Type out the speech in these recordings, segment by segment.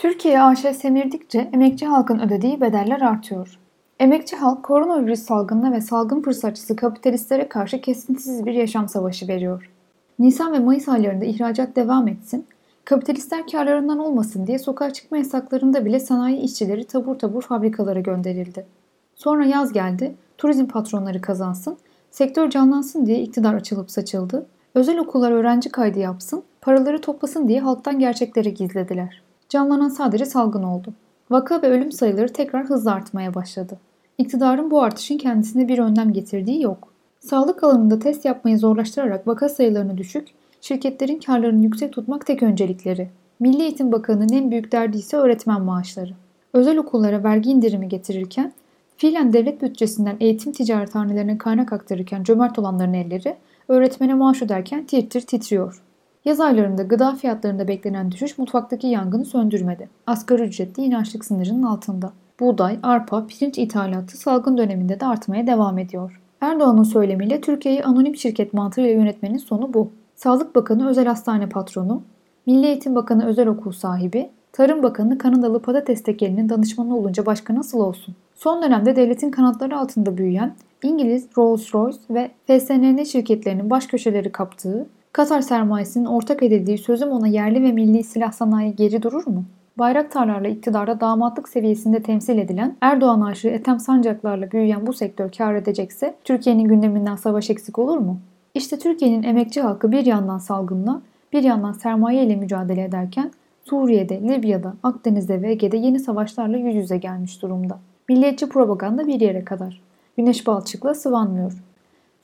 Türkiye AŞ semirdikçe emekçi halkın ödediği bedeller artıyor. Emekçi halk koronavirüs salgınına ve salgın fırsatçısı kapitalistlere karşı kesintisiz bir yaşam savaşı veriyor. Nisan ve Mayıs aylarında ihracat devam etsin, kapitalistler karlarından olmasın diye sokağa çıkma yasaklarında bile sanayi işçileri tabur tabur fabrikalara gönderildi. Sonra yaz geldi, turizm patronları kazansın, sektör canlansın diye iktidar açılıp saçıldı, özel okullar öğrenci kaydı yapsın, paraları toplasın diye halktan gerçekleri gizlediler. Canlanan sadece salgın oldu. Vaka ve ölüm sayıları tekrar hızla artmaya başladı. İktidarın bu artışın kendisine bir önlem getirdiği yok. Sağlık alanında test yapmayı zorlaştırarak vaka sayılarını düşük, şirketlerin karlarını yüksek tutmak tek öncelikleri. Milli Eğitim Bakanı'nın en büyük derdi ise öğretmen maaşları. Özel okullara vergi indirimi getirirken, fiilen devlet bütçesinden eğitim ticarethanelerine kaynak aktarırken cömert olanların elleri, öğretmene maaş öderken tir tir titriyor. Yaz aylarında gıda fiyatlarında beklenen düşüş mutfaktaki yangını söndürmedi. Asgari ücretli yine açlık sınırının altında. Buğday, arpa, pirinç ithalatı salgın döneminde de artmaya devam ediyor. Erdoğan'ın söylemiyle Türkiye'yi anonim şirket mantığıyla yönetmenin sonu bu. Sağlık Bakanı özel hastane patronu, Milli Eğitim Bakanı özel okul sahibi, Tarım Bakanı Kanadalı patates tekelinin danışmanı olunca başka nasıl olsun? Son dönemde devletin kanatları altında büyüyen İngiliz Rolls-Royce ve FSNN şirketlerinin baş köşeleri kaptığı, Katar sermayesinin ortak edildiği sözüm ona yerli ve milli silah sanayi geri durur mu? Bayraktarlarla iktidarda damatlık seviyesinde temsil edilen Erdoğan aşığı Ethem Sancaklarla büyüyen bu sektör kar edecekse Türkiye'nin gündeminden savaş eksik olur mu? İşte Türkiye'nin emekçi halkı bir yandan salgınla bir yandan sermaye ile mücadele ederken Suriye'de, Libya'da, Akdeniz'de ve Ege'de yeni savaşlarla yüz yüze gelmiş durumda. Milliyetçi propaganda bir yere kadar. Güneş balçıkla sıvanmıyor.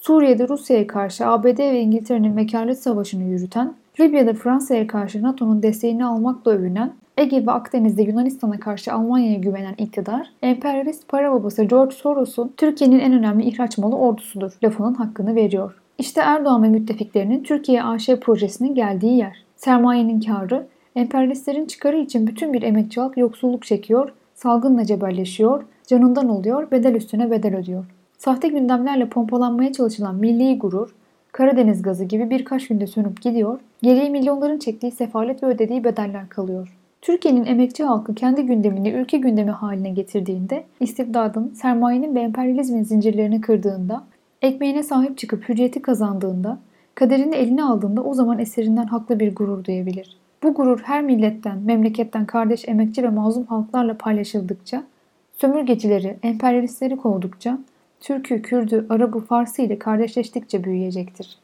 Suriye'de Rusya'ya karşı ABD ve İngiltere'nin vekalet savaşını yürüten, Libya'da Fransa'ya karşı NATO'nun desteğini almakla övünen, Ege ve Akdeniz'de Yunanistan'a karşı Almanya'ya güvenen iktidar, emperyalist para babası George Soros'un Türkiye'nin en önemli ihraç malı ordusudur lafının hakkını veriyor. İşte Erdoğan ve müttefiklerinin Türkiye AŞ projesinin geldiği yer. Sermayenin karı, emperyalistlerin çıkarı için bütün bir emekçi halk yoksulluk çekiyor, salgınla cebelleşiyor, canından oluyor, bedel üstüne bedel ödüyor. Sahte gündemlerle pompalanmaya çalışılan milli gurur, Karadeniz gazı gibi birkaç günde sönüp gidiyor, geriye milyonların çektiği sefalet ve ödediği bedeller kalıyor. Türkiye'nin emekçi halkı kendi gündemini ülke gündemi haline getirdiğinde, istibdadın, sermayenin ve emperyalizmin zincirlerini kırdığında, ekmeğine sahip çıkıp hürriyeti kazandığında, kaderini eline aldığında o zaman eserinden haklı bir gurur duyabilir. Bu gurur her milletten, memleketten kardeş emekçi ve mazlum halklarla paylaşıldıkça, sömürgecileri, emperyalistleri kovdukça, Türk'ü, Kürd'ü, Arap'ı, Fars'ı ile kardeşleştikçe büyüyecektir.